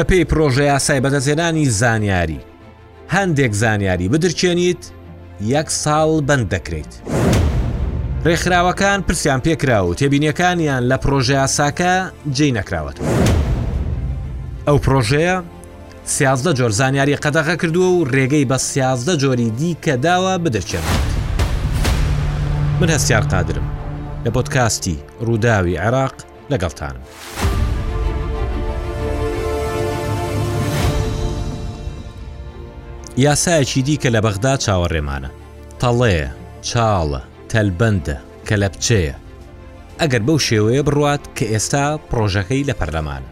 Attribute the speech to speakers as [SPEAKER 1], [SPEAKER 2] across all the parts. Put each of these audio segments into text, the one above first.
[SPEAKER 1] بەپێی پرۆژە یاسای بەدەستێنانی زانیاری هەندێک زانیاری بدرچێنیت یەک ساڵ بەند دەکرێیت. رێکخراوەکان پرسیان پێکرا و تێبینیەکانیان لە پرۆژەیاساکە جێی نەکراوەتەوە. ئەو پرۆژەیە سیازدە جۆر زانیاری قەدەغە کردووە و رێگەی بە سیازدە جۆری دیکە داوە بدرچێنەوە. من هەستیار قادرم لە پۆدکاستی رووداوی عێراق، لەگەڵتانم. یاسایەکی دیکە لە بەغدا چاوەڕێمانە تەڵەیە چاڵە تەلبەندە کەلەپچەیە ئەگەر بەو شێوەیە بڕوات کە ئێستا پرۆژەکەی لە پەرلەمان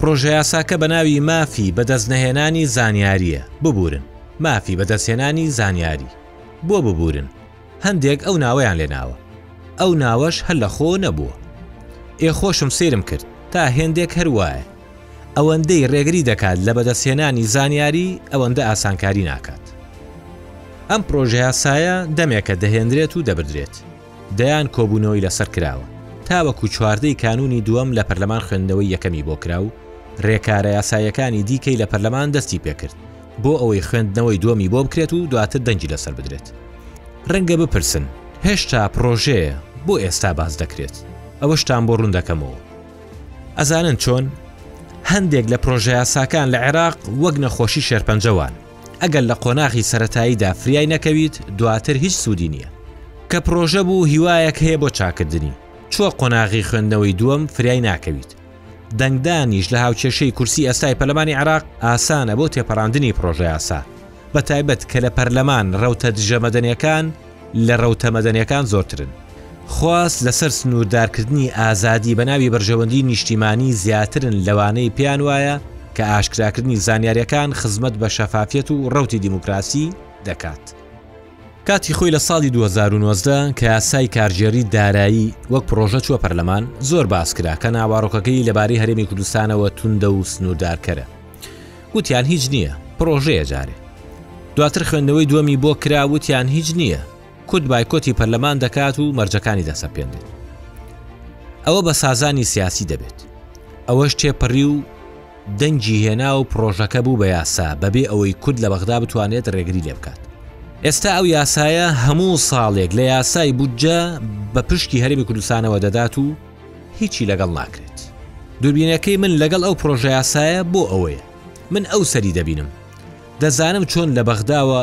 [SPEAKER 1] پرۆژە یاساکە بە ناوی مافی بەدەست نەهێنانی زانیاریە ببورن مافی بەدەستهێنانی زانیاری بۆ ببورن هەندێک ئەو ناوەیان لێ ناوە. ئەو ناوەش هەر لە خۆوە نەبووە. ئێ خۆشم سەیرم کرد، تا هێندێک هەر وایە. ئەوەندەی ڕێگری دەکات لە بەدەستهێنانی زانیاری، ئەوەندە ئاسانکاری ناکات. ئەم پڕۆژەیاسایە دەمێکە دەهێندرێت و دەبردرێت. دەیان کۆبوونەوەی لەسەر کراوە. تاوەکو چواردەی کانوونی دووەم لە پەرلەمان خوێندنەوەی یەکەمی بۆ کرا و رێکارە یاساییەکانی دیکەی لە پەرلەمان دەستی پێ کرد. بۆ ئەوەی خوێندنەوەی دووەمی بۆ بکرێت و دواتر دەنگی لەسەر بدرێت ڕەنگە بپرسن هێشتا پرۆژەیە بۆ ئێستا باس دەکرێت ئەوە شتان بۆ ڕوون دەکەمەوە ئەزانن چۆن هەندێک لە پرۆژەیاساکان لە عێراق وەک نەخۆشی شێرپەنجەوان ئەگەر لە قۆناغی سەتاییدا فریای نەکەویت دواتر هیچ سوودی نییە کە پرۆژە بوو هیوایەک هەیە بۆ چاکردنی چوە قۆناغی خوێندنەوەی دووەم فریای ناکەویت دەنگدانیش لە هاوکێشەی کورسی ئەستای پەلەمانی عراق ئاسانە بۆ تێپەڕاندنی پرۆژەیاسا بە تایبەت کە لە پەرلەمان ڕەوتە دژە مەدەنەکان لە ڕەوتە مەدەنەکان زۆرترن خواست لەسەر سنووردارکردنی ئازادی بە ناوی بەرژەوەندی نیشتیمانی زیاترن لەوانەی پێیان وایە کە ئاشکراکردنی زانیاریەکان خزمەت بە شەفافیەت و ڕەوتی دیموکراسی دەکات. کاتی خۆی لە ساڵی دوو هەزار و نۆزدە کە یاسای کارگێڕی دارایی وەک پڕۆژە چووە پەرلەمان زۆر باس کرا کە ناوەڕۆکەکەی لەبارەی هەرێمی کوردستانەوە توندە و سنووردارکەرە وتیان هیچ نییە پڕۆژەیە جارێ دواتر خوێندنەوەی دووەمی بۆ کرا وتیان هیچ نییە کورد بایکۆتی پەرلەمان دەکات و مەرجەکانی دەسەپێنێت ئەوە بە سازانی سیاسی دەبێت ئەوەش تێپەڕی و دەنگی هێنا و پڕۆژەکە بوو بە یاسا بەبێ ئەوەی کورد لە بەغدا بتوانێت ڕێگری لێ بکات. ئێستا ئەو یاسایە هەموو ساڵێک لە یاسای بودجە بە پشکی هەرێمی کوردستانەوە دەدات و هیچی لەگەڵ ناکرێت. دووربینەکەی من لەگەڵ ئەو پڕۆژەیاسایە بۆ ئەوەیە. من ئەو سەری دەبینم. دەزانم چۆن لە بەغداوە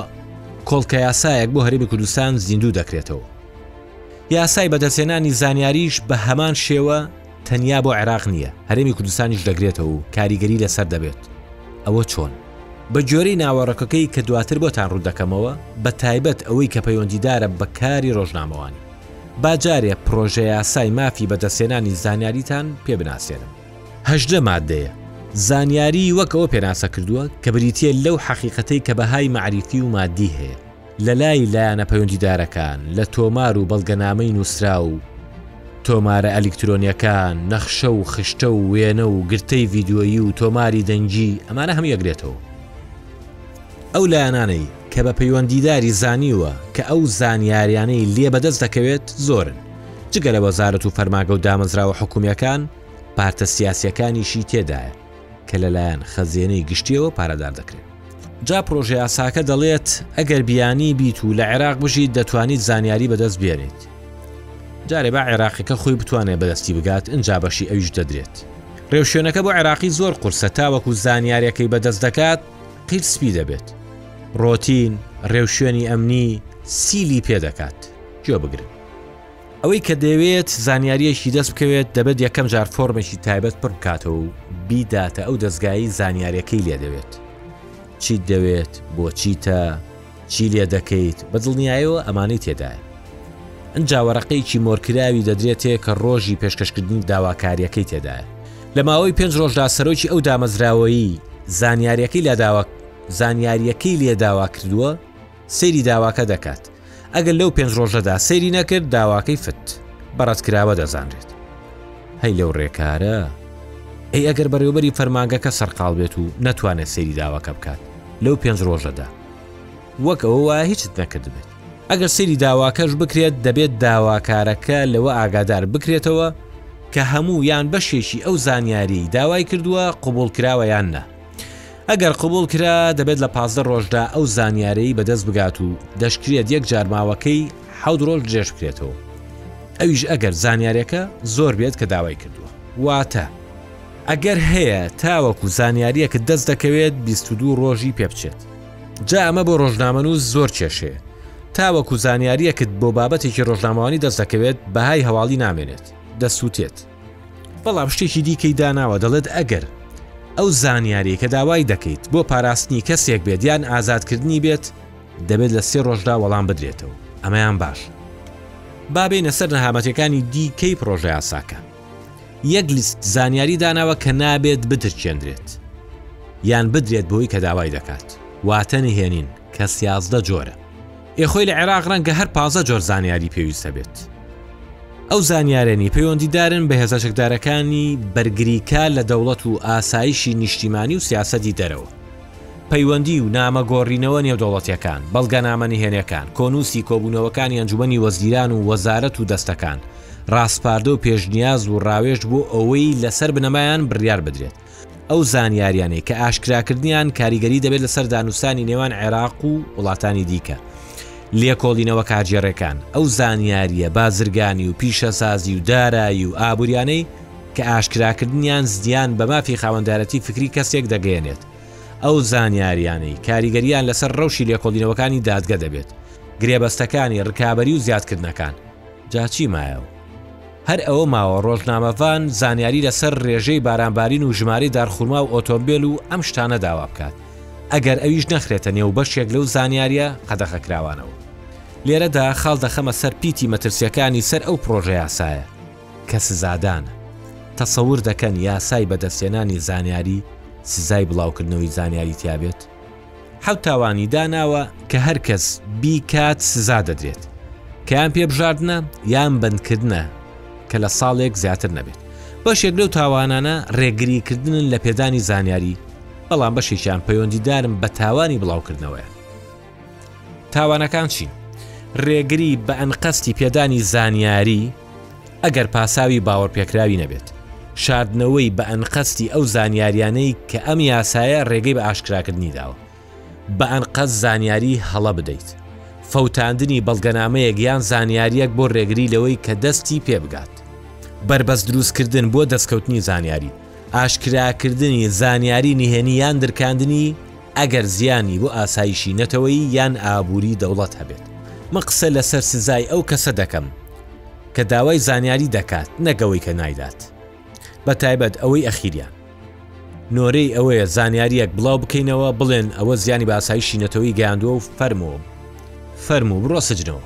[SPEAKER 1] کۆڵکە یاسایەک بۆ هەرێمی کوردستان زیندوو دەکرێتەوە. یاسای بەدەستهێنانی زانیاریش بە هەمان شێوە، تەنیا بۆ عێراق نییە، هەرێمی کوردستانیش دەگرێتەوە و کاریگەری لەسەر دەبێت. ئەوە چۆن؟ بە گوێرەی ناوەڕۆکەکەی کە دواتر بۆتان ڕوو دەکەمەوە، بە تایبەت ئەوەی کە پەیوەندیدارە بە کاری ڕۆژنامەوانی. با جارێ پڕۆژەیاسای مافی بەدەستهێنانی زانیاریتان پێ بناسێنم. هەژدە مادەیە، زانیاریی وەک ئەوە پێناسە کردووە کە بریتییە لەو حەقیقەتەی کە بەهای مەعریفی و ماددی هەیە. لەلای لایەنە پەیوەندیدارەکان لە تۆمار و بەڵگەنامەی نووسراو و تۆمارە ئەلیکترۆنییەکان، نەخشە و خشتە و وێنە و گرتەی ڤیدیۆیی و تۆماری دەنگی، ئەمانە هەمووی ئەگرێتەوە. ئەو لایەنانەی کە بە پەیوەندیداری زانیوە کە ئەو زانیاریانەی لێ بەدەست دەکەوێت زۆرن، جگە لە وەزارەت و فەرمانگە و دامەزراوە حکوومییەکان، پارتە سیاسییەکانیشی تێدایە. کە لەلایەن خەزێنەی گشتیەوە پارەدار دەکرێن. جا پرۆژەیاساکە دەڵێت ئەگەر بیانی بیت و لە عێراق بژیت دەتوانیت زانیاری بەدەست بێنیت. جارێ با عێراقیەکە خۆی بتوانێت بەدەستی بگات ئینجا بەشی ئەویش دەدرێت. رێوشوێنەکە بۆ عێراقی زۆر قورسە تاوەکو زانیاریەکەی بەدەست دەکات قیر سپی دەبێت. رۆتین، رێوشوێنی ئەمنی، سیلی پێدەکات. گوێبگرن. ئەوەی کە دەوێت زانیاریەکی دەست بکەوێت دەبێت یەکەم جار فۆرمێکی تایبەت پڕ بکاتەوە و بیداتە ئەو دەستگایی زانیارەکەی لێ دەوێت چیت دەوێت بۆچیتە چی لێ دەکەیت بە دڵنیایەوە ئەمانەی تێدایە ئەجا وەرەقەیەکی مۆرکراوی دەدرێتێ کە ڕۆژی پێشکەشکردنی داواکاریەکەی تێدایە لە ماوەی پێنج ڕۆژدا سەرۆکی ئەو دامەزراوەیی زانیاریەکەی لە داوا زانیاریەکەی لێ داوا کردووە سەیری داواکە دەکات ئەگەر لەو پێنج ڕۆژەدا سەیری نەکرد داواکەی فت بەڕەتکراوە دەزانرێت هەی لەو ڕێکارە ئەی ئەگەر بەڕێوبەری فەرمانگەکە سەرقال بێت و نەتوانێت سەیری داواکە بکات لەو پێنج ڕۆژەدا وەک ئەوە وایە هیچت نەکردبێت ئەگەر سری داواکەش بکرێت دەبێت داواکارەکە لەوە ئاگادار بکرێتەوە کە هەموو یان بەشێکی ئەو زانیاریی داوای کردووە قوبول کراوە یان نا ئەگەر قبول کرا دەبێت لە پازدە ڕۆژدا ئەو زانیارەی بەدەست بگات و دەشکرێت یەک جارماوەکەی حەوت ڕۆژ درێژ بکرێتەوە ئەویش ئەگەر زانیارەکە زۆر بێت کە داوای کردووە واتە ئەگەر هەیە تاوەکو زانیاریەکە دەست دەکەوێت 22 ڕۆژی پێ بچێت جا ئەمە بۆ ڕۆژنامەن و زۆر کێشەیە تاوەکو زانیاریەکت بۆ بابەتێکی ڕۆژنامەوانی دەست دەکەوێت بەهای هەواڵی نامێنێت دەسووتێت بەڵام شتێکی دیکەی داناوە دەڵێت ئەگەر ئەو زانیاریە کە داوای دەکەیت بۆ پاراستنی کەسێک بێت یان ئازادکردنی بێت دەبێت لە سێ ڕۆژدا وەڵام بدرێتەوە ئەمەیان باش بابینە سەر نەهامەتەکانی دیکەی پرۆژە یاساکە یەک لیست زانیاری داناوە کە نابێت بترچێندرێت یان بدرێت بۆی کە داوای دەکات واتە نهێنین کە سیازدە جۆرە ئێ خۆی لە عێراق ڕەنگە هەر پازە جۆر زانیاری پێویست هەبێت ئەو زانیارێنی پەیوەندیدارن بە هێزە چەکدارەکانی بەرگریکە لە دەوڵەت و ئاسایشی نیشتیمانی و سیاسەتی دەرەوە پەیوەندی و نامە گۆڕینەوە نێودەوڵەتیەکان بەڵگەنامە نهێنەکان کۆنووسی کۆبوونەوەکانی ئەنجومی وەزیران و وەزارەت و دەستەکان ڕاسپاردە و پێشنیاز و ڕاوێژ بۆ ئەوەی لەسەر بنەمایان بڕیار بدرێت ئەو زانیاریانەی کە ئاشکراکردنیان کاریگەری دەبێت لەسەر دانوستانی نێوان عێراق و وڵاتانی دیکە. لێکۆڵینەوە کارگێڕەکان ئەو زانیاریە بازرگانی و پیشەسازی و دارایی و ئابوریانەی کە ئاشکراکردنیان زیان بە مافی خاوەندارەتی فکری کەسێک دەگەیەنێت ئەو زانیاریانەی کاریگەریان لەسەر ڕەوشی لێکۆڵینەوەکانی دادگە دەبێت گرێبەستەکانی ڕکابەری و زیادکردنەکان جاچی مایەوە هەر ئەوە ماوە ڕۆژنامەڤان زانیاری لەسەر ڕێژەی بارانبارین و ژمارەی دارخورما و ئۆتۆمبێل و ئەم شتانە داوا بکات ئەگەر ئەویش نەخرێتە نێو بەشێک لەو زانیاریە قەدەخەکراوانەوە لێرەدا خاڵ دەخەمە سەر پیتی مەترسیەکانی سەر ئەو پرۆژە یاسایە کە سزادان تەسەور دەکەن یاسای بەدەستێنانی زانیاری سزای بڵاوکردنەوەی زانیاری تیابێت؟ حەوت تاوانی داناوە کە هەر کەس بیکات سزا دەدرێت کە یان پێ بژاردنە یان بەندکردنە کە لە ساڵێک زیاتر نەبێت بەشێک لەو تاوانانە ڕێگری کردنن لە پێدانی زانیاری بەڵام بەشێکیان پەیوەندیدارم بە تاوانی بڵاوکردنەوەیە تاوانەکان چین ڕێگری بە ئەنقەستی پێدانی زانیاری ئەگەر پاساوی باوەڕپێکراوی نەبێت، شاردنەوەی بە ئەنقەستی ئەو زانیاریانەی کە ئەم یاسایە ڕێگەی بە ئاشکراکردنی داوە، بە ئەنقەست زانیاری هەڵە بدەیت، فەوتاندنی بەڵگەنامەیەک یان زانیارییەک بۆ ڕێگری لەوەی کە دەستی پێ بگات. بەربەست دروستکردن بۆ دەستکەوتنی زانیاری، ئاشکراکردنی زانیاری نهێنی یان درکاندنی، ئەگەر زیانی بۆ ئاسایشی نەتەوەیی یان ئابووری دەوڵەت هەبێت. من قسە لەسەر سزای ئەو کەسە دەکەم کە داوای زانیاری دەکات نەک ئەوەی کە نایدات. بە تایبەت ئەوەی ئەخیریان. نۆرەی ئەوەیە زانیارییەک بڵاو بکەینەوە بڵێن ئەوە زیانی بە ئاسایشی نەتەوەیی گەیاندووە و فەرموو فەرموو بڕۆ سجنەوە.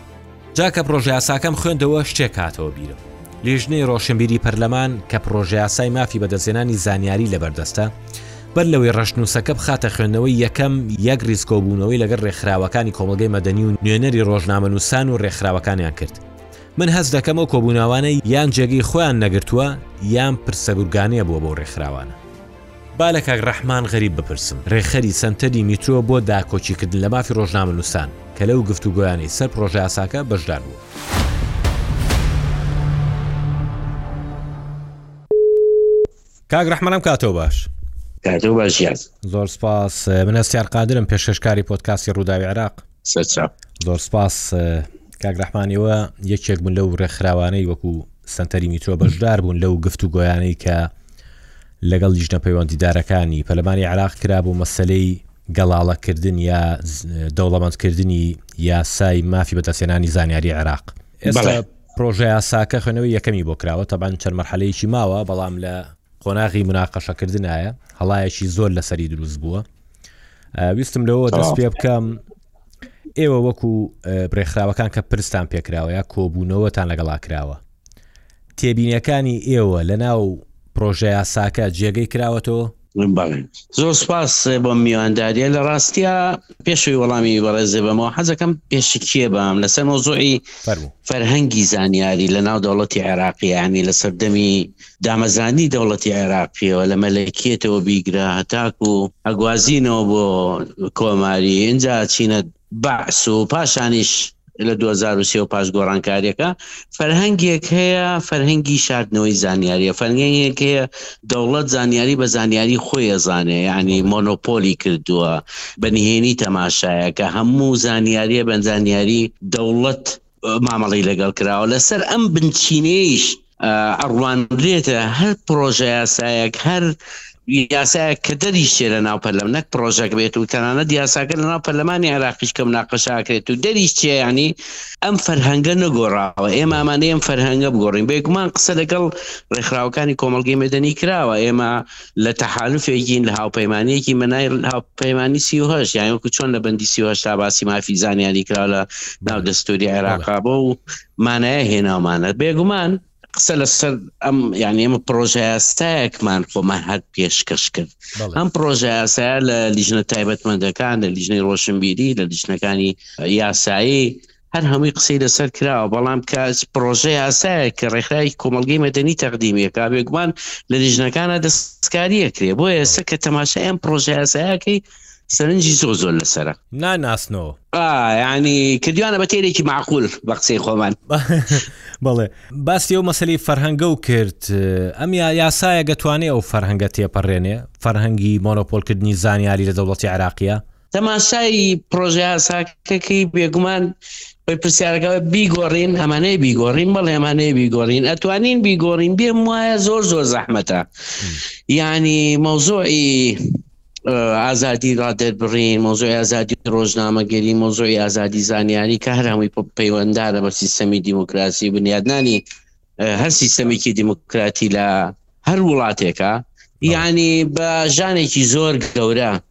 [SPEAKER 1] جا کە پرۆژەیاساکەم خوێندەوە شتێک هاتەوە بیرم لیژنەی ڕۆشنبیری پەرلەمان کە پرۆژەیاسای مافی بەدەستێنانی زانیاری لەبەردەستە بەر لەوەی ڕەشنووسەکە بخاتە خوێندنەوەی یەکەم یەک ریسکۆبوونەوەی لەگەر ڕێکخراوەکانی کۆمەڵگەی مەدەنی و نوێنەری ڕۆژنامە نووسان و ڕێکخراوەکانیان کرد من هەست دەکەم ئەو کۆبووناوانە یان جێگەی خۆیان نەگرتووە یان پرسەگورگانەیە بووە بۆ ڕێکخراوانە با لە کاک ڕەحمان غەریب بپرسم، ڕێکخەری سەنتەری میترۆ بۆ داکۆکیکردن لە مافی ڕۆژنامەنووسان کە لەو گفتوگۆیانەی سەر پڕۆژەیاساکە بەشدار بووە، کاک ڕەحمان ئەم کاتەو باش.
[SPEAKER 2] کاتەو باش گیان.
[SPEAKER 1] زۆر سپاس. من هەستیار قادرم پێشکەشکاری پۆدکاستی ڕووداوی عێراق. سەرچاو. زۆر سپاس. کاک ڕەحمانیەوە یەکێک بوون لەو ڕێکخراوانەی وەکو سەنتەری میترۆ بەشدار بوون لەو گفتوگۆیانەی کە لەگەڵ لیژنە پەیوەندیدارەکانی پەرلەمانی عێراق کرابوو مەسلەی گەڵاڵەکردن یا دەوڵەمەندکردنی یاسای مافی بەدەستێنانی زانیاری عێراق ئێستا پرۆژه یاساکە خوێنەوەی یەکەمی بۆ کراوە تەبان چەند مەرحەلەیەکی ماوە بەڵام لە قۆناغی مناقەشەکردنایە هەڵایەکی زۆر لەسەری دروست بووە ویستم لەوە دەست پێ بکەم ئێوە وەکو برێخراوەکان کە پرستان پێکراوە یا کۆبوونەوەتان لەگەڵا کراوە تێبینیەکانی ئێوە لەناو پرۆژەیاساکە جێگەی کراوەتەوە؟
[SPEAKER 2] بەڵێ زۆر سوپاس بۆم میوانداریە لە ڕاستیا پێشەوی وەڵامی بەڕێزێ بەمەوە حەزەکەم پێشکیە بام لەسەر مۆزوعی فەرهەنگی زانیاری لە ناو دەوڵەتی عێراقی ئەمی لە سەردەمی دامەزرانی دەوڵەتی عێراقیەوە لە مەلەکیەتەوە بیگرە هەتاکو ئەگوازینەوە بۆ کۆماری ئینجا چینە بەعس و پاشانیش لە دوو هەزار و سێ و پاش گۆڕانکاریەکە فەرهەنگێک هەیە فەرهەنگی شاردنەوەی زانیاریە فەرنگێک هەیە دەوڵەت زانیاری بە زانیاری خۆی ئەزانێ ینی مۆنۆپۆلی کردووە بە نهێنی تەماشایە کە هەموو زانیاریە بەنجانیاری دەوڵەت مامەڵی لەگەڵ کراوە لەسەر ئەم بنچینەیش ئەڕوانرێتە هەر پرۆژە یاسایەک هەر یاسایە کە دەری شێ لە ناو پەرلەم نەک پرۆژەک بێت و تەنانەت یاساکە لە ناو پەرلەمانی عراقیش کەم ناقەشاکرێت و دەری چێیانی ئەم فەرهەنگە نەگۆڕاوە ئێمە ئەمانەیە ئەم فەرهەنگە بگۆڕین بێگومان قسە لەگەڵ ڕێکخراوەکانی کۆمەلگەی مەدەنی کراوە ئێمە لە تەحالوفێکی لە هاوپەیمانیەکی مەنای هاوپەیمانی سی و هەشت یان وەکو چۆن لە بەندی سی و هەشت تا باسی مافی زانیاری کرا لە ناو دەستوری عێراقا بۆ و مانایە هێناومانە بێگومان قسە لەسەر ئەم یعنی ئەمە پرۆژە یاسایەکمان خۆمان هەر پێشکەش کرد ئەم پرۆژە یاسایە لە لیژنە تایبەتمەندەکان لە لیژنەی ڕۆشنبیری لە لیژنەکانی یاسایی هەر هەمووی قسەی لەسەر کراوە بەڵام کە پرۆژە یاسایە کە ڕێکخراوی کۆمەلگەی مەدەنی تەقدیمیەکە بێگومان لە لیژنەکانە دەستکاریە کرێ بۆ ئێستا کە تەماشا ئەم پرۆژە یاسایەکەی سەرنجی زۆ زۆر لەسرە
[SPEAKER 1] ناناسنەوە
[SPEAKER 2] ینی کردوانە بە تێرێکی معقول بە قسەی خۆمان
[SPEAKER 1] بەڵێ باسی ئەو مەسلی فەرهەنگە و کرد ئەم یا یاسایە گەتوانێ ئەو فەرهەنگە تێپەڕێنێ فەرهەنگی مۆنۆپۆلکردنی زانیاری لە دەوڵەتی عراقیە
[SPEAKER 2] تەماشای پرۆژه یاساکەکەی بێگومان بۆی پرسیارەکە بیگۆڕین ئەمانەیە بیگۆڕین بەڵ ئەمانەیە بیگۆڕین ئەتوانین بیگۆڕین بێم وایە زۆر زۆر زەحمەتە ینی مەوزۆی ئازادی ڕادێت بڕین مۆزۆی ئازادی ڕۆژنامەگەری مۆزۆی ئازادی زانیاری کە هەر هەمووی پەیوەنددارە بە سیستەمی دیموکراسی بنیادنانی هەر سیستەمێکی دیموکراتی لە هەر وڵاتێکە یعنی بە ژانێکی زۆر گەورە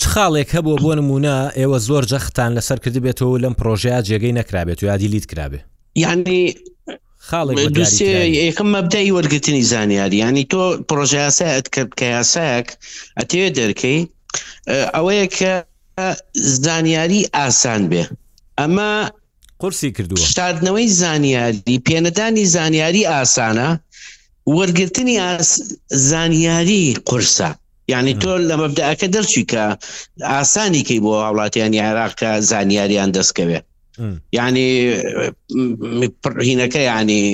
[SPEAKER 1] چ خاڵێک هەبووە بۆ نموونە ئێوە زۆر جەختتان لەسەر کردبێتەوە و لەم پڕۆژەیە جێگەی نەکرابێت و یا دیلیت کرابێ؟
[SPEAKER 2] یعنی خاڵێک بە دووسێ دیاریکراوی. یەکەم مەبدەی وەرگرتنی زانیاری یعنی تۆ پڕۆژە یاسای ئەتکرد کە یاسایەک ئەتەوێ دەرکەی ئە، ئەوەیە کە زانیاری ئاسان بێ ئەمە
[SPEAKER 1] قورسی کردووە.
[SPEAKER 2] شاردنەوەی زانیاری پێنەدانی زانیاری ئاسانە وەرگرتنی زانیاری قورسە یعنی تۆ لە مەبدەکە دەرچی کە ئاسانی کەی بۆ هاوڵاتیانی عێراق کە زانیاریان دەستکەوێت یعنی هینەکە ینی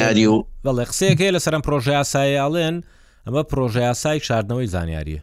[SPEAKER 1] یاری و بەڵێ قسەیەکەی لە سەرم پرۆژه یاسایەڵێن ئەمە پرۆژه یاسای شاردنەوەی زانیاریە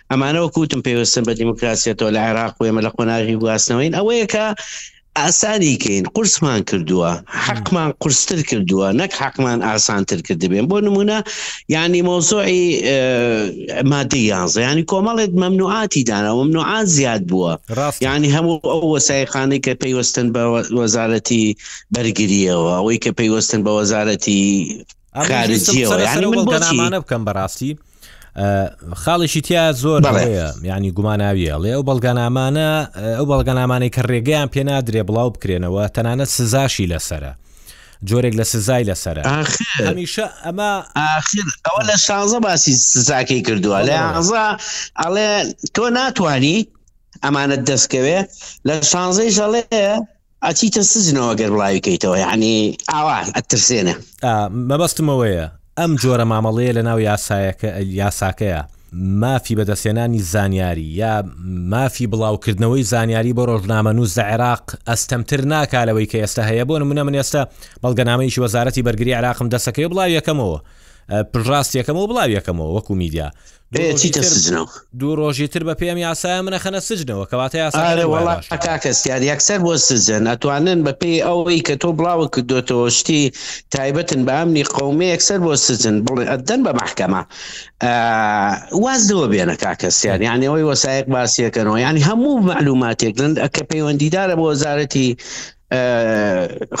[SPEAKER 2] ئەمانە وەکو وتم پێوستن بە دیموکراسیەتەوە لە عێراق و ئێمە لە قۆناغی گواستنەوەین ئەوەیە کە ئاسانی کەین قرسمان کردووە حەقمان قرستر کردووە نەک حەقمان ئاسانتر کردبێن بۆ نمونە ینی مۆزۆی مادی یانزە ینی کۆمەڵێت مەمنوعاتی دانا ممنوعات زیاد بووە ینی هەموو ئەو وەسایقانی کە پێیوەستن بە وەزارەتی بەرگریەوە ئەوەی کە پێیوەستن بە وەزارەتی خارجیەوەمانە
[SPEAKER 1] بکەم بەڕاستی خاڵێکی تیا زۆر ینی گوماناویە ڵێ ئەو بەڵگانامانە ئەو بەڵگەنامانەی کە ڕێگەیان پێ نادرێ بڵاو بکرێنەوە تەنانەت سزاشی لەسرە جۆرێک لە سزای لەسرە هەمیشە ئەمە ئاخر
[SPEAKER 2] ئەوە لە شانزە باسی سزاکەی کردووە لە یانزە ئەڵێ تۆ ناتانی ئەمانەت دەستکەوێ لە شانزەی ژەڵێ ئەچیتە سجنەوە گەر بڵاوی کەیتەوە یعنی ئاوا ئەترسێنە.
[SPEAKER 1] مەبەستمەوەیە ئەم جۆرە مامەڵەیە لەناو یاسایەکە یاساکەیە مافی بەدەستهێنانی زانیاری یا مافی بڵاوکردنەوەی زانیاری بۆ ڕۆژنامەنووس لە عێراق ئەستەمتر ناکا لەوەی کە ئێستا هەیە بۆ نمونە من ئێستا بەڵگەنامەیەکی وەزارەتی بەرگری عراقم دەسەکەی بڵاویەکەمەوە پژڕاستیەکەمەوە بڵاویەکەمەوە وەکو میدیا دوو ئێ ڕۆژی چیتە تر سجنەوە دوو ڕۆژی تر بەپێی ئەم یاسایە من ئەخەنە سجنەوە کەواتە
[SPEAKER 2] یاساکە ئارە لەم وەڵا وایە باشترە کاکە سیار یەکسەر بۆ سجن ئەتوانن بە پێی ئەوەی کە تۆ بڵاوە کردۆتەوە شتی تایبەتن بە ئەمنی قەومی یەکسەر بۆ سجن بڵێ ئەدەن بە مەحکەمە ئا، واز لەوە بێنە کاکە سیار یانی ئەوەی وەسایەق باسیەکەنەوە یانی هەموو مەعلوماتێک لەن کە پەیوەندیدارە بە وەزارەتی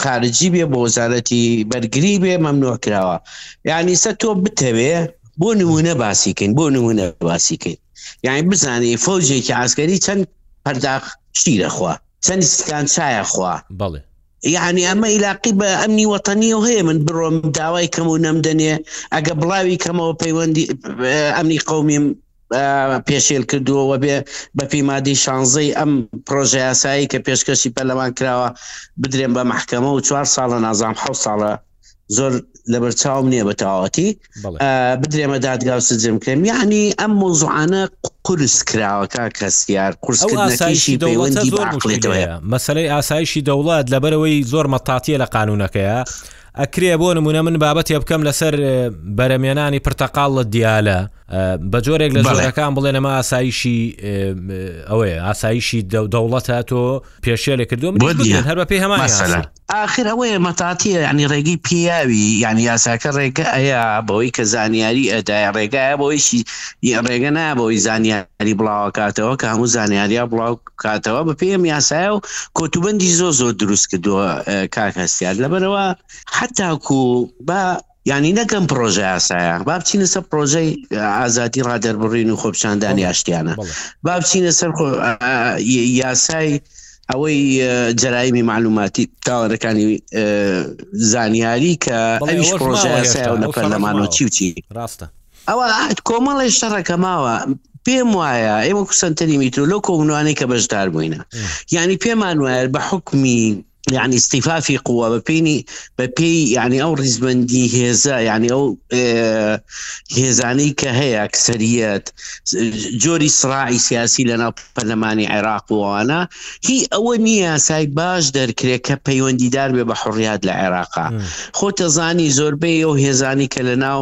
[SPEAKER 2] خارجی بێ بۆ وەزارەتی بەرگری بێ مەمنوع کراوە یعنی سە تۆ بتەوێ بۆ نمونە باسیکەین بۆ نمونە باسیکەین یعنی بزانانی فەوجێکی ئاسکەری چەند پەرداخ شیرەخوا چەند سکان چایە خوا
[SPEAKER 1] بەڵێ
[SPEAKER 2] یعنی ئەمە ئیلاقی بە ئەمنی وەتەنی و هەیە من بڕۆم داوای کەم و نەمدەنێ ئەگە بڵاوی کەمەوە پەیوەندی ئەمنی قومیم پێشێل کردووە وەبێ بەپی مادی شانزەی ئەم پرۆژەیاسایی کە پێشکەشی پەرلەمان کراوە بدرێن بە مححکەمە و چوار ساڵە نازام حە ساڵە زۆر لەبەر چاوم نییە بە تەواوەتی بدرێمە دادگا و سجم کرێم یعنی ئەم مۆزوعانە قرس کراوە کا کەسیار قرسکردنەکەشی پەیوەندی بەقلێتەوەە
[SPEAKER 1] مەسلەی ئاسایشی دەوڵات لەبەرەوەی زۆر مەتاتیە لە قانونەکەیە ئەکرێ بۆ نمونە من بابەتێ بکەم لەسەر بەرەمێنانی پرتەقاڵ لە دیالە بە جۆرێک لە جۆرەکان بڵێنەمە ئاسایشی ئەوەیە ئاسایشی دەوڵەتە تۆ پێشێلێ کردو هەر بە پێی هەمان
[SPEAKER 2] ئاخر ئەوەیە مەتاتیە ینی ڕێگەی پیاوی یعنی یاساکە ڕێگە ئەیە بەوەی کە زانیاری ئەدای ڕێگایە بۆیشی ڕێگە نایە بەوەی زانیاری بڵاوکاتەوە کە هەموو زانیاریا بڵاو بکاتەوە بە پێم یاسایە و کۆتوبندی زۆ زۆر دروست کردووە کاک هەستیار لەبەرەوە حتاکو بە ینی نەکەم پرۆژە یاسایە بابچینە سەر پرۆژەی ئازادی ڕادەربڕین و خۆپچاندانی ئاشتیانە بابچینە سەر یاسای ئەوەی جرایمی معلوماتی تاوەەکانی زانیاری کە ئەویش پرۆژە یاسایە و لە پەرلەمانەوە چی و چی
[SPEAKER 1] ڕاستە
[SPEAKER 2] ئەوە کۆمەڵی شەڕەکە ماوە پێم وایە ئێمە کوسەنتەری میترو لەو کۆمنوانەی کە بەشدار بووینە ینی پێمان وایە بە حکمی یعنی استیفافی قووە بە پێینی بە پێی یعنی ئەو ڕیزبندی هێزە یعنی ئەو هێزانەی کە هەیە کسریەت جۆری سراعی سیاسی لە ناو پەرلەمانی عێراق وانە هی ئەوە نییە سای باش دەرکرێت کە پەیوەندیدار بێ بە حڕات لە عێراقا خۆتەزانی زۆربەی ئەو هێزانی کە لە ناو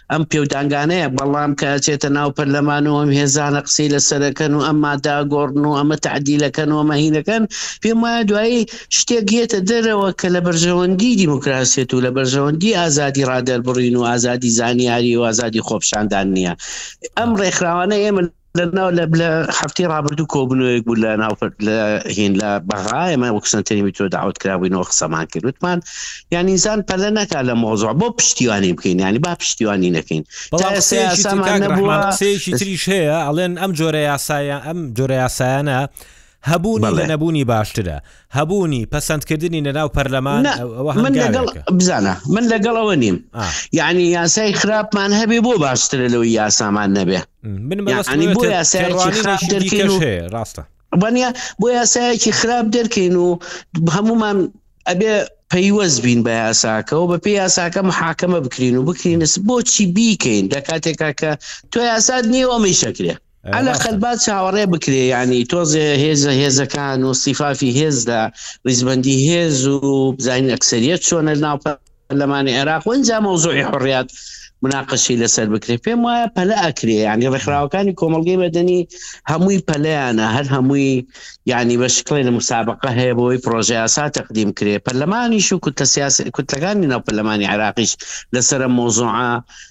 [SPEAKER 2] ئەم پێودانگانەیە بەڵام کە ئەچێتە ناو پەرلەمان و ئەم هێزانە قسەی لەسەرەکەن و ئەمما داگۆڕن و ئەمە تعدیلەکەن و مەهینەکەن پێم وایە دوایی شتێک گێتە دەرەوە کە لە بەرژەوەندی دیموکراسێت و لە بەرژەوەندی ئازادی ڕادەربڕین و ئازادی زانیاری و ئازادی خۆپشاندان نییە ئەم ڕێکخراوانە ئێمە لەناو لە لە هەفتەی ڕابردوو کۆبنەوەیەک بوو لە ناو لە هین لە بەغای من وەکوسنتەریمی تۆ داوت کرابووینەوە قسەمان کرد وتمان یانیزان پەلە نەکا لە مۆزۆ بۆ پشتیوانی بکەین ینی با پشتیوانی نەکەین سێشی
[SPEAKER 1] تریش هەیە ئەڵێن ئەم جۆرە یاسایە ئەم جۆرە یاسایانە هەبوونی لە نەبوونی باشترە. هەبوونی، پەسەندکردنی لە ناو پەرلەمان نا، ئەوە
[SPEAKER 2] من لەگەڵ، هەنگاوێکە. بزانە، من لەگەڵ ئەوە نیم. ئا. یەعنی یاسای خراپمان هەبێ بۆ باشترە لەوەی یاسامان نەبێ. م، من مەبەستم یەعنی لەوە بۆ تێ، یاسایەکی خراپ تێڕوانینێکی دەرکەین دیکەش و هەیە،
[SPEAKER 1] ڕاستە.
[SPEAKER 2] وانیە، بۆ یاسایەکی خراپ دەرکەین و ب، هەموومان ئەبێ پەیوەست بین بە یاساکە و بەپێی یاساکە محاکەمە بکرین و بکرینە س، بۆچی بیکەین لە کاتێکا کە تۆ یاسات نییە و ئەمەیش ئەکرێ؟ عەلەقەل با چاوەڕێ بکرێ یانی تۆزێ هێزە هێزەکان و سیفافی هێزدا ریزبەندی هێز و بزانین ئەکسریت چۆنە ناو پەرلەمانی عێراق وەنجا مەوزوعی حڕات مناقەشی لەسەر بکرێت پێم وایە پەلە ئەکرێ ینی ڕێکخراوەکانی کۆمەلگەی بەدەنی هەمووی پەلیانە هەر هەمووی ینی بە شکڵێ لە مسابقە هەیە بۆی پرۆژیاسا تەقدیم کرێ پەرلەمانیش و کوتە سیاسی کوتەکانی ناو پەرلەمانی عراقیش لەسرە مۆزوعە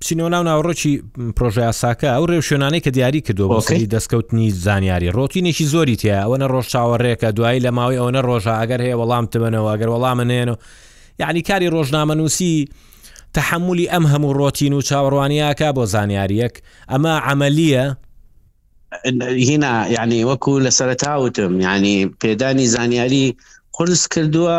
[SPEAKER 1] بچینەوە ناو ناوڕۆکی پرۆژیاساکە ئەو ڕێوشێنانەی کە دیاری کردو بۆسەری دەستکەوتنی زانیاری ڕۆتینێکی زۆری تیا ئەوەنە ڕۆژ چاوەڕێکە دوایی لە ماوەی ئەوەنە ڕۆژە ئەگەر هەیە وەڵام تبنەوە ئەگەر وەڵامە نێنەوە یعنی کاری ڕۆژنامە نووسی تحملی ئەم هەموو ڕۆتین و چاوەڕوانیاکە بۆ زانیاریەک ئەمە عملیە
[SPEAKER 2] هینا یعنی وەکو لە سەرتاوتم ینی پێدانی زانیاری قرس کردووە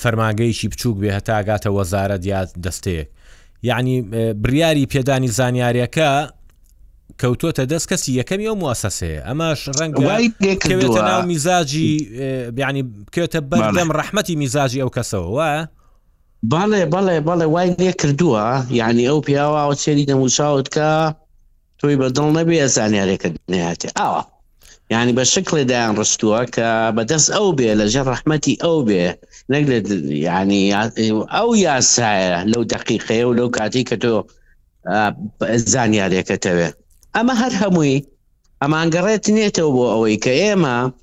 [SPEAKER 1] فەرمانگەیەکی بچووک بێ هەتا گاتە وەزارەت یا دەستەیەک یعنی بریاری پێدانی زانیارەکە کەوتۆتە دەست کەسی یەکەمی ئەو موسەسەیە ئەمەش ڕەنگەوێتە ناو میزاجی بیانی بکێتە بەردەم ڕەحمەتی میزاجی ئەو کەسەوە وە
[SPEAKER 2] بەڵێ بەڵێ بەڵێ وای لێ کردووە یعنی ئەو پیاوە سێری دەموچاوت کە تۆی بەدڵ نەبێ زانیارێکت ناتێ ئاوا ینی بە شکڵێ دایان ڕستووە کە بەدەست ئەو بێ لەژێر ڕەحمەتی ئەو بێ نەک لە ینی ئەو یاسایە لەو دقیقەیە و لەو کاتی کە تۆ زانیارێکەتەوێ ئەمە هەر هەمووی ئەمانگەڕێت نێتەوە بۆ ئەوەی کە ئێمە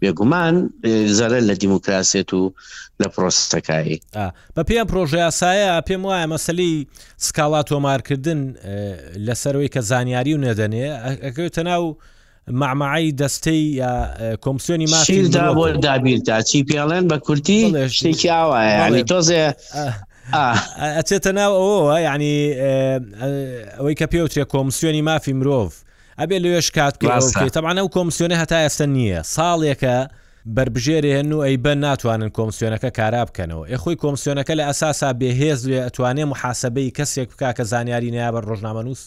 [SPEAKER 2] بێگومان زەرە لە دیموکراسێت و لە پرۆستەکایی
[SPEAKER 1] بە پێیان پرۆژەیاسایە پێم وایە مەسلی سکاڵا تۆمارکردن لەسەرەوەی کە زانیاری و نەدەنێ ئەکەوێتە ناو مەعمەعی دەستەی یا کۆمسیۆنی
[SPEAKER 2] ماشیدا بۆ دابیردا چی پێڵێن بە کورتی شتێکی ئاوایە تۆزێ
[SPEAKER 1] ئەچێتە ناو ئەوەوە ینی ئەوەی کە پێوترێ کۆمسیۆنی مافی مرۆڤ ئەبێ لەوێ شکات بکەیت تەبان ئەو کۆمسیۆنە هەتا ئێستا نییە ساڵێکە بربژێری هەن و ئەی بە ناتوانن کۆمسیۆنەکە کارا بکەنەوە ئێ خۆی کۆمسیۆنەکە لە ئەساسا بێهێز لێ ئەتوانێ محاسبەی کەسێک بک کە زانیاری نیابەر ڕۆژنامە نووس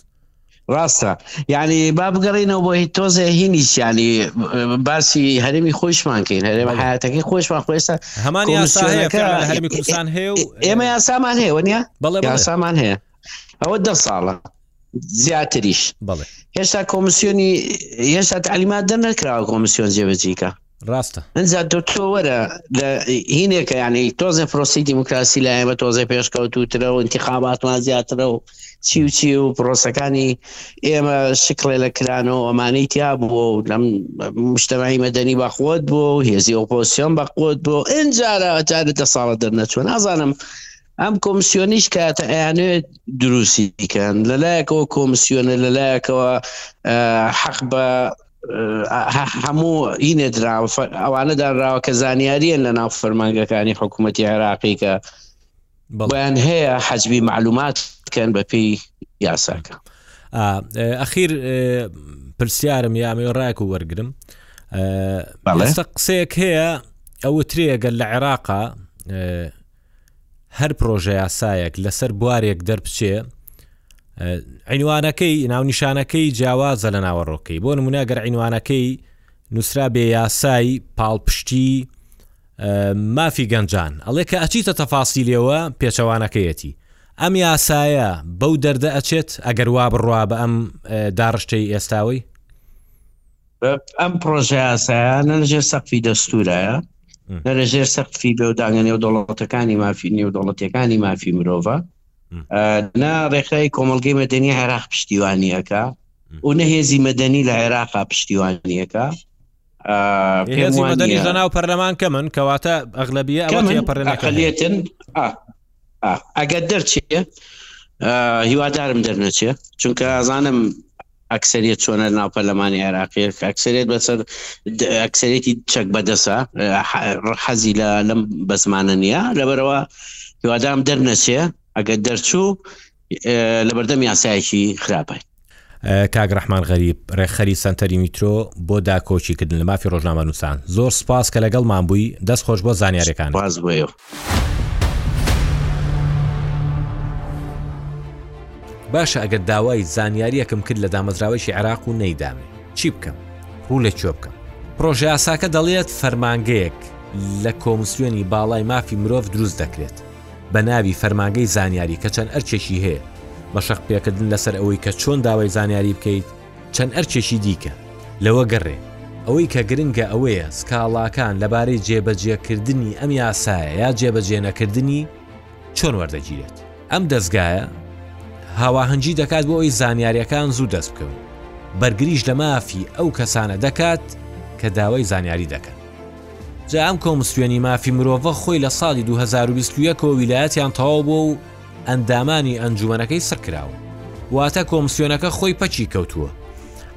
[SPEAKER 2] ڕاستە یعنی با بگەڕینەوە بۆ هی تۆزێ هینیسیانی باسی هەرمی خۆشمان کەین هەرێ حاتەکەی خۆشمان خۆێستا
[SPEAKER 1] هەمان یاساەکە هەرمی کوردستان هەیە و
[SPEAKER 2] ئێمە یاسامان هەیە وەنیە بەڵێ یاسامان هەیە ئەوە دە ساڵە زیاتریش بەڵێ هێشتا کۆمسیۆنی هێشتا تعلیمات دەر نەکراوە کۆمسیۆن جێبەجیکە
[SPEAKER 1] ڕاستە
[SPEAKER 2] ئەجا تۆ تۆ وەرە لە هینێکە یعنی تۆزە فرۆسی دیموکراسی لە ئێمە تۆزە پێشکەوتوترە و انتخاباتمان زیاترە و چی و چی و پرۆسەکانی ئێمە شکڵێ لە کرانەوە ئەمانەی تیا بووە و لەم مشتمای مەدەنی بەخۆت بۆ و هێزی ئۆپۆسیۆن بەخۆت بۆ ئەجارە ئەجارە دە ساڵە دەرنەچوە نازانم ئەم کۆمسیۆنیش کاتە ئەیانوێت دروستی دیکەن لەلایەکەوە کۆمسیۆنە لەلایەکەوە حەق بە هەموو ئینێ درا ئەوانە دانراوە کە زانیاریان لە ناو فەرمانگەکانی حکوومەتتی عێراقیکە بەیان هەیە حەجبی معلومات بکەن بە پێی یاساکە
[SPEAKER 1] ئەخیر پرسیارم یامی ڕاک و وەرگرم قسەیەک هەیە ئەوترێگەل لە عێراقا هەر پرۆژەیاسایەک لەسەر بوارێک دەربچێ عینوانەکەی ناونیشانەکەی جیاوازە لە ناوەڕۆکەی بۆ نمونە گەر عینوانەکەی نووسرا بێ یاسای پاڵپشتی مافی گەنجان ئەڵێ کە ئەچیتە تەفاسی لێوە پێچەوانەکەیەتی ئەم یاسایە بەو دەردە ئەچێت ئەگەر وا بڕوا بە ئەم داڕشتەی ئێستاوەی
[SPEAKER 2] ئەم پرۆژیاسایە نە لەژێر سەقفی دەستورایە نە لەژێر سەقفی بەوداگە نێو دەوڵەتەکانی مافی نێو دەوڵەتەکانی مافی مرۆڤە نە ڕێکخای کۆمەلگەی مەدەنی عێراق پشتیوانیەکە و نەهێزی مەدەنی لە عێراقا پشتیوانیەکە هێزی
[SPEAKER 1] مەدەنی ژەناو پەرلەمان کە من کەواتە ئەغلبیە
[SPEAKER 2] ئەوە پەرلەکەێتن ئەگەر دەرچێ هیوادارم دەرنەچێ چونکە ئازانم ئەکسەریەت چۆنە ناو پەرلەمانی عێراقیە کە ئەکسەرێت بەسەر ئەکسەرێتی چەک بەدەسە حەزی لە لەم بەزمانە نییە لەبەرەوە هیوادام دەرنەچێ ئەگەر دەرچوو لە بەردەم یاسایەکی خراپە
[SPEAKER 1] کاک ڕحمان غەریب ڕێکخەری سنتەری میترۆ بۆ داکۆکیکردن لە مافی ڕۆژنامەنووسان زۆر سپاس کە لەگەڵمان بووی دەست خۆش بۆ زانیارەکان
[SPEAKER 2] باز بۆ.
[SPEAKER 1] باشە ئەگەر داوای زانیاریەکم کرد لە دامەزراوەیەکی عێراق و نەیدامێ چی بکەم ڕوو لە کوێ بکەم پرۆژە یاساکە دەڵێت فەرمانگەیەک لە کۆمسیۆنی باڵای مافی مرۆڤ دروست دەکرێت بە ناوی فەرمانگەی زانیاری کە چەند ئەرچێکی هەیە بە شەق پێکردن لەسەر ئەوەی کە چۆن داوای زانیاری بکەیت چەند ئەرکێکی دیکە لەوە گەڕێن. ئەوەی کە گرنگە ئەوەیە سکاڵاکان لەبارەی جێبەجێکردنی ئەم یاسایە یا جێبەجێنەکردنی چۆن وەردەگیرێت. ئەم دەزگایە هاواهەنگی دەکات بۆ ئەوەی زانیارییەکان زوو دەست بکەون، بەرگریش لە مافی ئەو کەسانە دەکات کە داوای زانیاری دەکەن. جا ئەم کۆمسیۆنی مافی مرۆڤە خۆی لە ساڵی دوو هەزار و بیست و یەک ەوە ویلایەتیان تەواو بووە و ئەندامانی ئەنجومەنەکەی سڕکراون واتە کۆمسیۆنەکە خۆی پەکی کەوتووە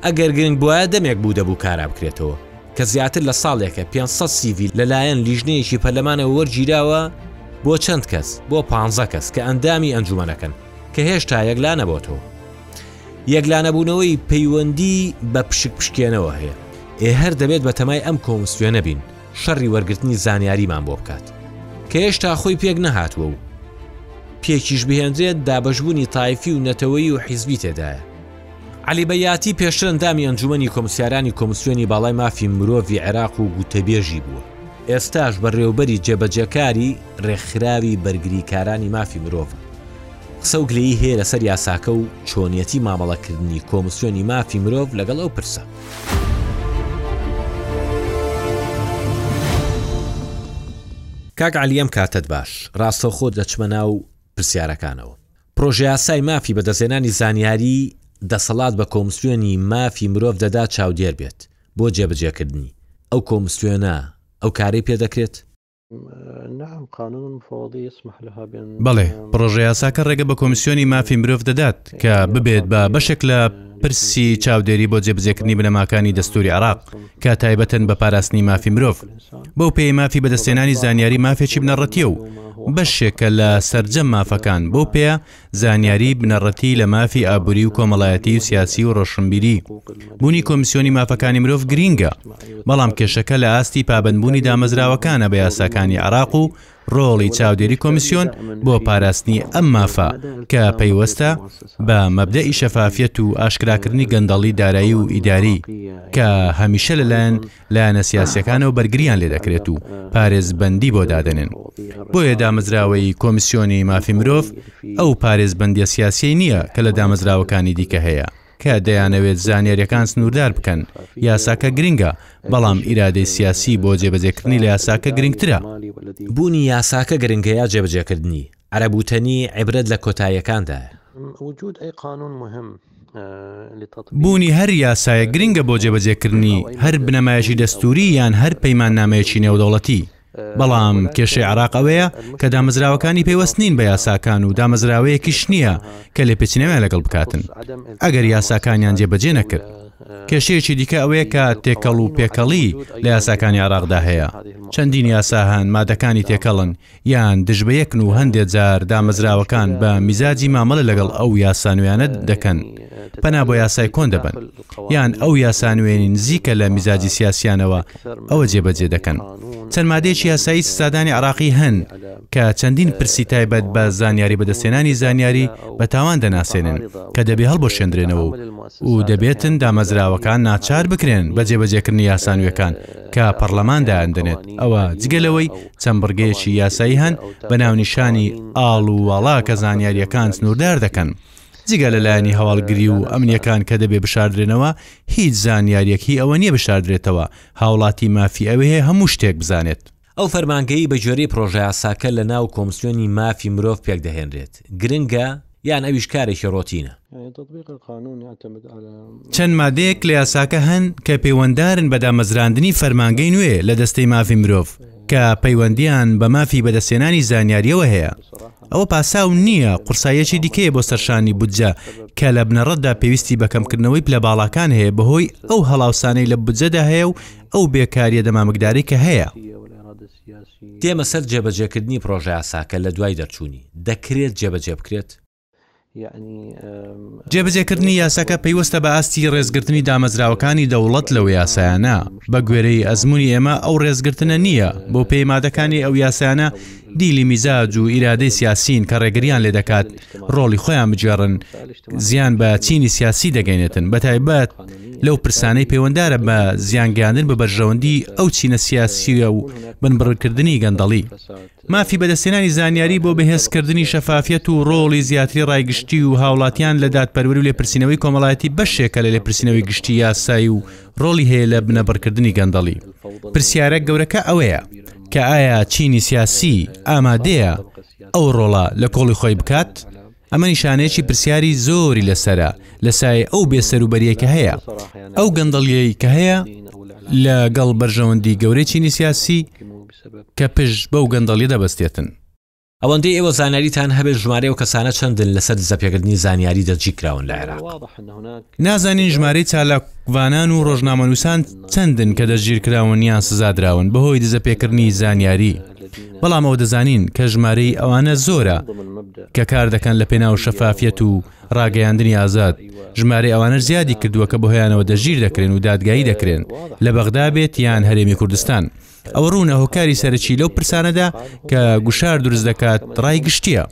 [SPEAKER 1] ئەگەر گرنگ بواە دەمێک بوو دەبوو کارا بکرێتەوە کە زیاتر لە ساڵێکە 500 سیڤیل لەلایەن لیژنەیەکی پەرلەمانەوە وەرگیراوە بۆ چەند کەس بۆ پ کەس کە ئەندامی ئەنجومەنەکەن کە هێشتا یەکلا نەبۆتەوە یەکلانەبوونەوەی پەیوەندی بە پشک پشکێنەوە هەیە ئێ هەر دەبێت بە تەمای ئەم کۆمسیۆنە بین شەڕی وەرگرتنی زانیاریمان بۆ بکات کە هێشتا خۆی پێک نەهاتووە و پێکیش بهێنرێت دابشبوونی تایفی و نەتەوەی و حیزبی تێدایە علی بەیاتی پێشتر ئەندامی ئەنجومنی کۆمسیارانی کۆمسیۆنی باڵای مافی مرۆڤی عێراق و گوتەبێژی بووە ئێستاش بە رێوبەری جێبەجێکاری ڕێکخراوی بەرگریکارانی مافی مرۆڤ قسە و گلەیی هەیە لەسەر یاساکە و چۆنیەتی مامەڵەکردنی کۆمسیۆنی مافی مرۆڤ لەگەڵ ئەو پرسە کاک عەلی ئەم کاتەت باش ڕاستەوخۆ دەچمە ناو پرسیارەکانەوە پرۆژەیاسای مافی بەدەستێنانی زانیاری دەسەڵات بە کۆمسیۆنی مافی مرۆڤ دەدا چاودێر بێت بۆ جێبجێکردنی ئەو کۆمسیۆنە ئەو کارەی پێ
[SPEAKER 3] دەکرێت بەڵێ، پڕۆژەیاساکە ڕێگە بە کۆمسیۆنی مافی مرۆڤ دەدات کە ببێت بە بەشێک لە پرسی چاودێری بۆ جێبجێکردنی بنەماکانی دەستوری عراق کە تایبەتن بە پاراستنی مافی مرۆڤ بەو پێی مافی بەدەستێنانی زانیاری مافێکی بنەڕەتیە و بەشێکە لە سرجەم مافەکان بۆ پێەیە زانیاریی بنەڕەتی لە مافی ئابووری و کۆمەڵایەتی و سیاسی و ڕۆشنبیری بوونی کۆمیسیۆنی مافەکانی مرۆڤ گرینگە، بەڵام کێشەکە لە ئاستی پابەندبوونی دامەزراوەکانە بە یاساکانی عێراق و ڕۆڵی چاودێری کۆمیسیۆن بۆ پاراستنی ئەم مافە کە پەیوەستە بە مەبدەئی شەفافیەت و ئاشکراکردنی گەندەڵی دارایی و ئیداری کە هەمیشە لەلایەن لایەنە سیاسیەکانەوە بەرگریان لێ دەکرێت و پارێزبەندی بۆ دادەنێن. بۆیە دامەزراوەیی کۆمیسیۆنی مافی مرۆڤ ئەو پارێزبەندیە سیاسیەی نییە کە لە دامەزراوەکانی دیکە هەیە. کە دەیانەوێت زانیاریەکان سنوردار بکەن. یاساکە گرنگە، بەڵام ئیرادەی سیاسی بۆ جێبەجێکردنی لە یاساکە گرنگترە.
[SPEAKER 1] بوونی یاساکە گرنگە یا جێبەجێکردنی؟ عەرەب وتەنی، عیبرەت لە
[SPEAKER 3] کۆتاییەکاندایە. بوونی هەر یاسایەک گرنگە بۆ جێبەجێکردنی هەر بنەمایەکی دەستووری یان هەر پەیماننامەیەکی نێودەوڵەتی بەڵام کێشەی عراق ئەوەیە کە دامەزراوەکانی پێوەست نین بە یاساکان و دامەزراوەیەکیش نییە کە لێ پێچینەوە لەگەڵ بکاتن ئەگەر یاساکانیان جێبەجێ نەکرد کێشەیەکی دیکە ئەوەیە کە تێکەڵ و پێکەڵی لە یاساکانی عراقدا هەیە چەندین یاسا هەن مادەکانی تێکەڵن یان دژبەیەکن و هەندێ جار دامەزراوەکان بە میزاجی مامەڵە لەگەڵ ئەو یاسانوێیانە دەکەن پەنا بۆ یاسای کۆن دەبەن یان ئەو یاسانوێنی نزیکە لە میزاجی سیاسیانەوە ئەوە جێبەجێ دەکەن چەند مادەیەکی یاسایی سزادانی عراقی هەن کە چەندین پرسی تایبەت بە زانیاری بەدەستێنانی زانیاری بە تاوان دەناسێنن کە دەبێ هەڵبەشێندرێنەوە و و دەبێتن دامەزراوەکان ناچار بکرێن بە جێبەجێکردنی یاسانوێکان کە پەرلەمان دایان دەنێت ئەوە جگە لەوەی چەند بڕگەیەکی یاسایی هەن بە ناونیشانی ئاڵ و واڵا کە زانیاریەکان سنووردار دەکەن. جگە لە لایەنی هەواڵگری و ئەمنیەکان کە دەبێ بشاردرێنەوە، هیچ زانیاریەک هی ئەوە نیە بشاردرێتەوە، هاوڵاتی مافی ئەوێ هەیە هەموو شتێک بزانێت.
[SPEAKER 1] ئەو فەرمانگەی بە گوێرەی پرۆژەیاساکە لە ناو کۆمسیۆنی مافی مرۆڤ پێک دەهێنرێت گرنگە، یان ئەویش کارێکی ڕۆتینە.
[SPEAKER 3] چەند مادەیەک لە یاساکە هەن کە پەیوەنددارن بە دامەزراندنی فەرمانگەی نوێ لە دەستەی مافی مرۆڤ کە پەیوەندیان بە مافی بەدەستێنانی زانیاریەوە هەیە ئەوە پاساو نییە قورسایەکی دیکەیە بۆ سەرشانی بودجە کە لە بنەڕەتدا پێویستی بە کەمکردنەوەی پلە باڵاکان هەیە بەهۆی ئەو هەڵاوسانەی لە بودجەدا هەیە و ئەو بێکاریە دەمامکداری کە هەیە
[SPEAKER 1] دێمە سەر جێبەجێکردنی پڕۆژەیاساکە لە دوای دەرچوونی، دەکرێت جێبەجێ بکرێت؟
[SPEAKER 3] جێبەجێکردنی یاساکە پەیوەستە بە ئاستی ڕێزگرتنی دامەزراوەکانی دەوڵەت لەو یاسایانە، بە گوێرەی ئەزموونی ئێمە ئەو ڕێزگرتنە نییە، بۆ پێی مادەکانی ئەو یاسانە دیلی میزاج و ئیرادەی سیاسین کە ڕێگریان لێ دەکات ڕۆڵی خۆیان بگێڕن، زیان بە چینی سیاسی دەگەێنێتن بەتایبەت. لەو پرسانەی پەیوەندارە بە زیانگەیاندن بە بەرژەوەندی ئەو چینە سیاسیە و بنبڕکردنی گەندەڵی مافی بەدەستێنانی زانیاری بۆ بەهێزکردنی شەفافیەت و ڕۆڵی زیاتری ڕایگشتی و هاوڵاتیان لە دادپەروەری و لێپرسینەوەی کۆمەڵایەتی بەشێکە لە لێپرسینەوەی گشتی یاسایی و ڕۆڵی هەیە لە بنەبڕکردنی گەندەڵی پرسیارە گەورەکە ئەوەیە کە ئایا چینی سیاسی ئامادەیە ئەو ڕۆڵە لە کۆڵی خۆی بکات؟ ئەمە نیشانەیەکی پرسیاری زۆری لەسرە لە سای ئەو بێسەروبەریە کە هەیە ئەو گەندەڵیەی کە هەیە لە گەڵ بەرژەوەندی گەورەی چینی سیاسی کە پش بەو گەندەڵی دەبستێتن
[SPEAKER 1] ئەوەندەی ئێوە زانیاریتان هەبێت ژمارە و کەسانە چەندن لەسەر دزەپێکردنی زانیاری دەستگیرکراون لە عێراق
[SPEAKER 3] نازانین ژمارەی چالاکوانان و ڕۆژنامەنووسان چەندن کە دەستگیرکراون یان سزادراون بەهۆی دزەپێکردنی زانیاری بەڵام ئەوە دەزانین کە ژمارەی ئەوانە زۆرە کە کار دەکەن لە پێناو شەفافیەت و ڕاگەیاندنی ئازاد ژمارەی ئەوانە زیادی کردووە کە بەهۆیانەوە دەژیر دەکرێن و دادگایی دەکرێن لە بەغدا بێت یان هەرێمی کوردستان ئەوە ڕوونە هۆکاری سەرەکی لەو پرسانەدا کە گوشار دروست دەکات ڕای گشتیە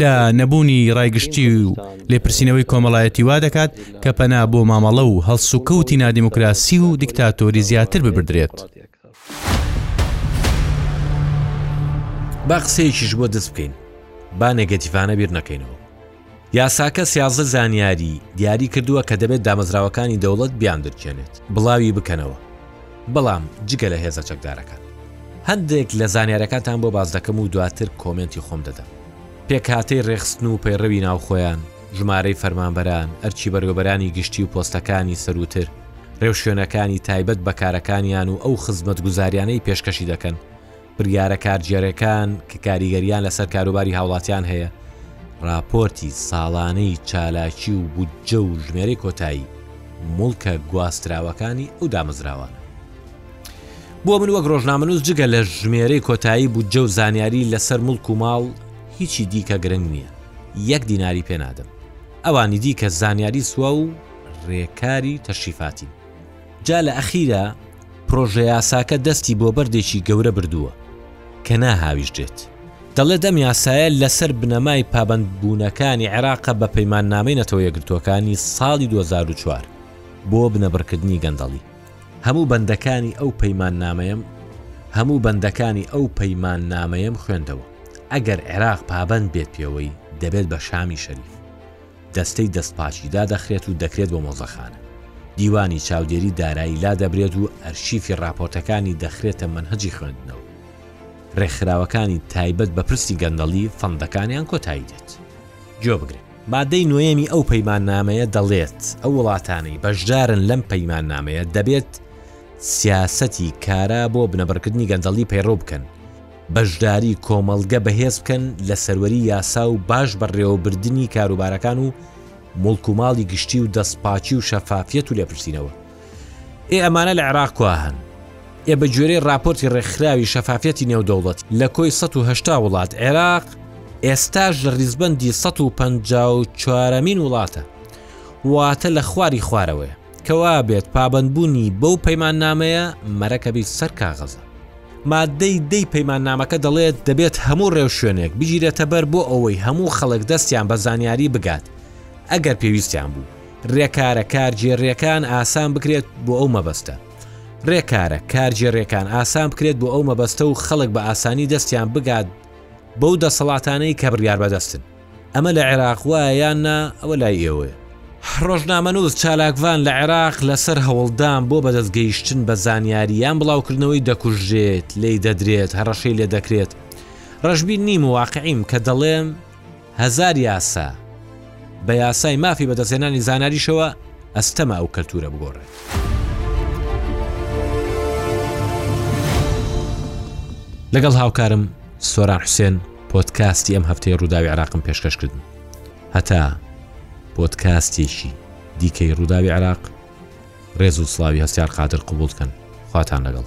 [SPEAKER 3] لە نەبوونی ڕایگشتی و لێپرسینەوەی کۆمەڵایەتی وا دەکات کە پەنا بۆ مامەڵە و هەڵسوکەوتی نادیموکراسی و دیکتاتۆری زیاتر ببدرێت.
[SPEAKER 1] با قسەیەکیش بۆ دەست بکەین با نەگەتیڤانە بیر نەکەینەوە. یاساکە سیازدە زانیاری دیاری کردووە کە دەبێت دامەزراوەکانی دەوڵەت بیاندرکێنێت بڵاوی بکەنەوە، بەڵام جگە لە هێزە چەکدارەکان. هەندێک لە زانیارەکانتان بۆ باس دەکەم و دواتر کۆمێنتی خۆم دەدەم. پێکهاتەی رێکخستن و پەیڕەوی ناوخۆیان، ژمارەی فەرمانبەران، ئەرکی بەڕێوەبەرانی گشتی و پۆستەکانی سەرووتر، رێوشوێنەکانی تایبەت بە کارەکانیان و ئەو خزمەتگوزاریانەی پێشکەشی دەکەن بڕیارە کارگێڕیەکان کە کاریگەریان لەسەر کاروباری هاوڵاتیان هەیە، ڕاپۆرتی ساڵانەی چالاکی و بودجە و ژمێرەی کۆتایی موڵکە گواستراوەکانی ئەو دامەزراوانە. بۆ من وەک ڕۆژنامەنووس جگە لە ژمێرەی کۆتایی بودجە و زانیاری لەسەر موڵک و ماڵ هیچی دیکە گرنگ نییە، یەک دیناری پێنادەم. ئەوانی دیکە زانیاری سووا و ڕێکاری تەشریفاتین. جا لە ئەخیرا پرۆژەیاساکە دەستی بۆ بەردێکی گەورە بردووە کە ناهاویش دێت، دەڵێت ئەم یاسایە لەسەر بنەمای پابەندبوونەکانی عێراقە بە پەیماننامەی نەتەوە یەکگرتووەکانی ساڵی دوو هەزار و چوار بۆ بنەبڕکردنی گەندەڵی. هەموو بەندەکانی ئەو پەیماننامەیەم هەموو بەندەکانی ئەو پەیماننامەیەم خوێندەوە، ئەگەر عێراق پابەند بێت پێوەی، دەبێت بە شامی شەریف. دەستەی دەستپاکی دادەخرێت و دەکرێت بۆ مۆزەخانە. دیوانی چاودێری دارایی لادەبرێت و ئەرشیفی ڕاپۆرتەکانی دەخرێتە مەنهەجی خوێندنەوە. ڕێکخراوەکانی تایبەت بە پرسی گەندەڵی فەندەکانیان کۆتایی دێت. گوێبگرن. مادەی نۆیەمی ئەو پەیماننامەیە دەڵێت، ئەو وڵاتانەی بەشدارن لەم پەیماننامەیە دەبێت سیاسەتی کارا بۆ بنەبڕکردنی گەندەڵی پەیڕەو بکەن، بەشداری کۆمەڵگە بەهێز بکەن لە سەروەری یاسا و باش بەڕێوەبردنی کاروبارەکان و موڵک و ماڵی گشتی و دەستپاکی و شەفافیەت و لێپرسینەوە ئێ ئەمانە لە عێراق کوا هەن ئێ بە گوێرەی راپۆرتی ڕێکخراوی شەفافەتی نێودەوڵەت لە کۆی 1970 وڵات عێراق ئێستاش لە ڕیزبەندی 154مین وڵاتە واتە لە خواری خوارەوەیە کەوابێت پابەندبوونی بەو پەیماننامەیە مەرەکەبی سەر کاغەزە. مادەی دەی پەیماننامەکە دەڵێت دەبێت هەموو ڕێوشوێنێک بگیرێتە بەر بۆ ئەوەی هەموو خەڵک دەستیان بە زانیاری بگات ئەگەر پێویستیان بوو ڕێکارە کارگێڕیەکان ئاسان بکرێت بۆ ئەو مەبەستە ڕێکارە کارگێڕیەکان ئاسان بکرێت بۆ ئەو مەبەستە و خەڵک بە ئاسانی دەستیان بگات بەو دەسەڵاتانەی کە بڕیار بەدەستن ئەمە لە عێراق وایە یان نا ئەوە لای ئێوەیە. ڕۆژنامەنووس چالاکڤان لە عێراق لەسەر هەوڵدان بۆ بەدەست گەیشتن بە زانیاری یان بڵاوکردنەوەی دەکوژرێت، لێی دەدرێت، هەڕەشەی لێ دەکرێت. ڕەشبین نیم و واقعیم کە دەڵێم هەزار یاسا بە یاسای مافی بەدەستهێنانی زاناریشەوە ئەستەمە ئەو کەلتورە بگۆڕێت. لەگەڵ هاوکارم سۆران حوسێن پۆدکاستی ئەم هەفتەی ڕووداوی عراقم پێشکەش کردن هەتا پۆدکاستێکی دیکەی ڕووداوی عراق ڕێز و سلاوی هەستار قادر قوبولکەن خواتان لەگەڵ.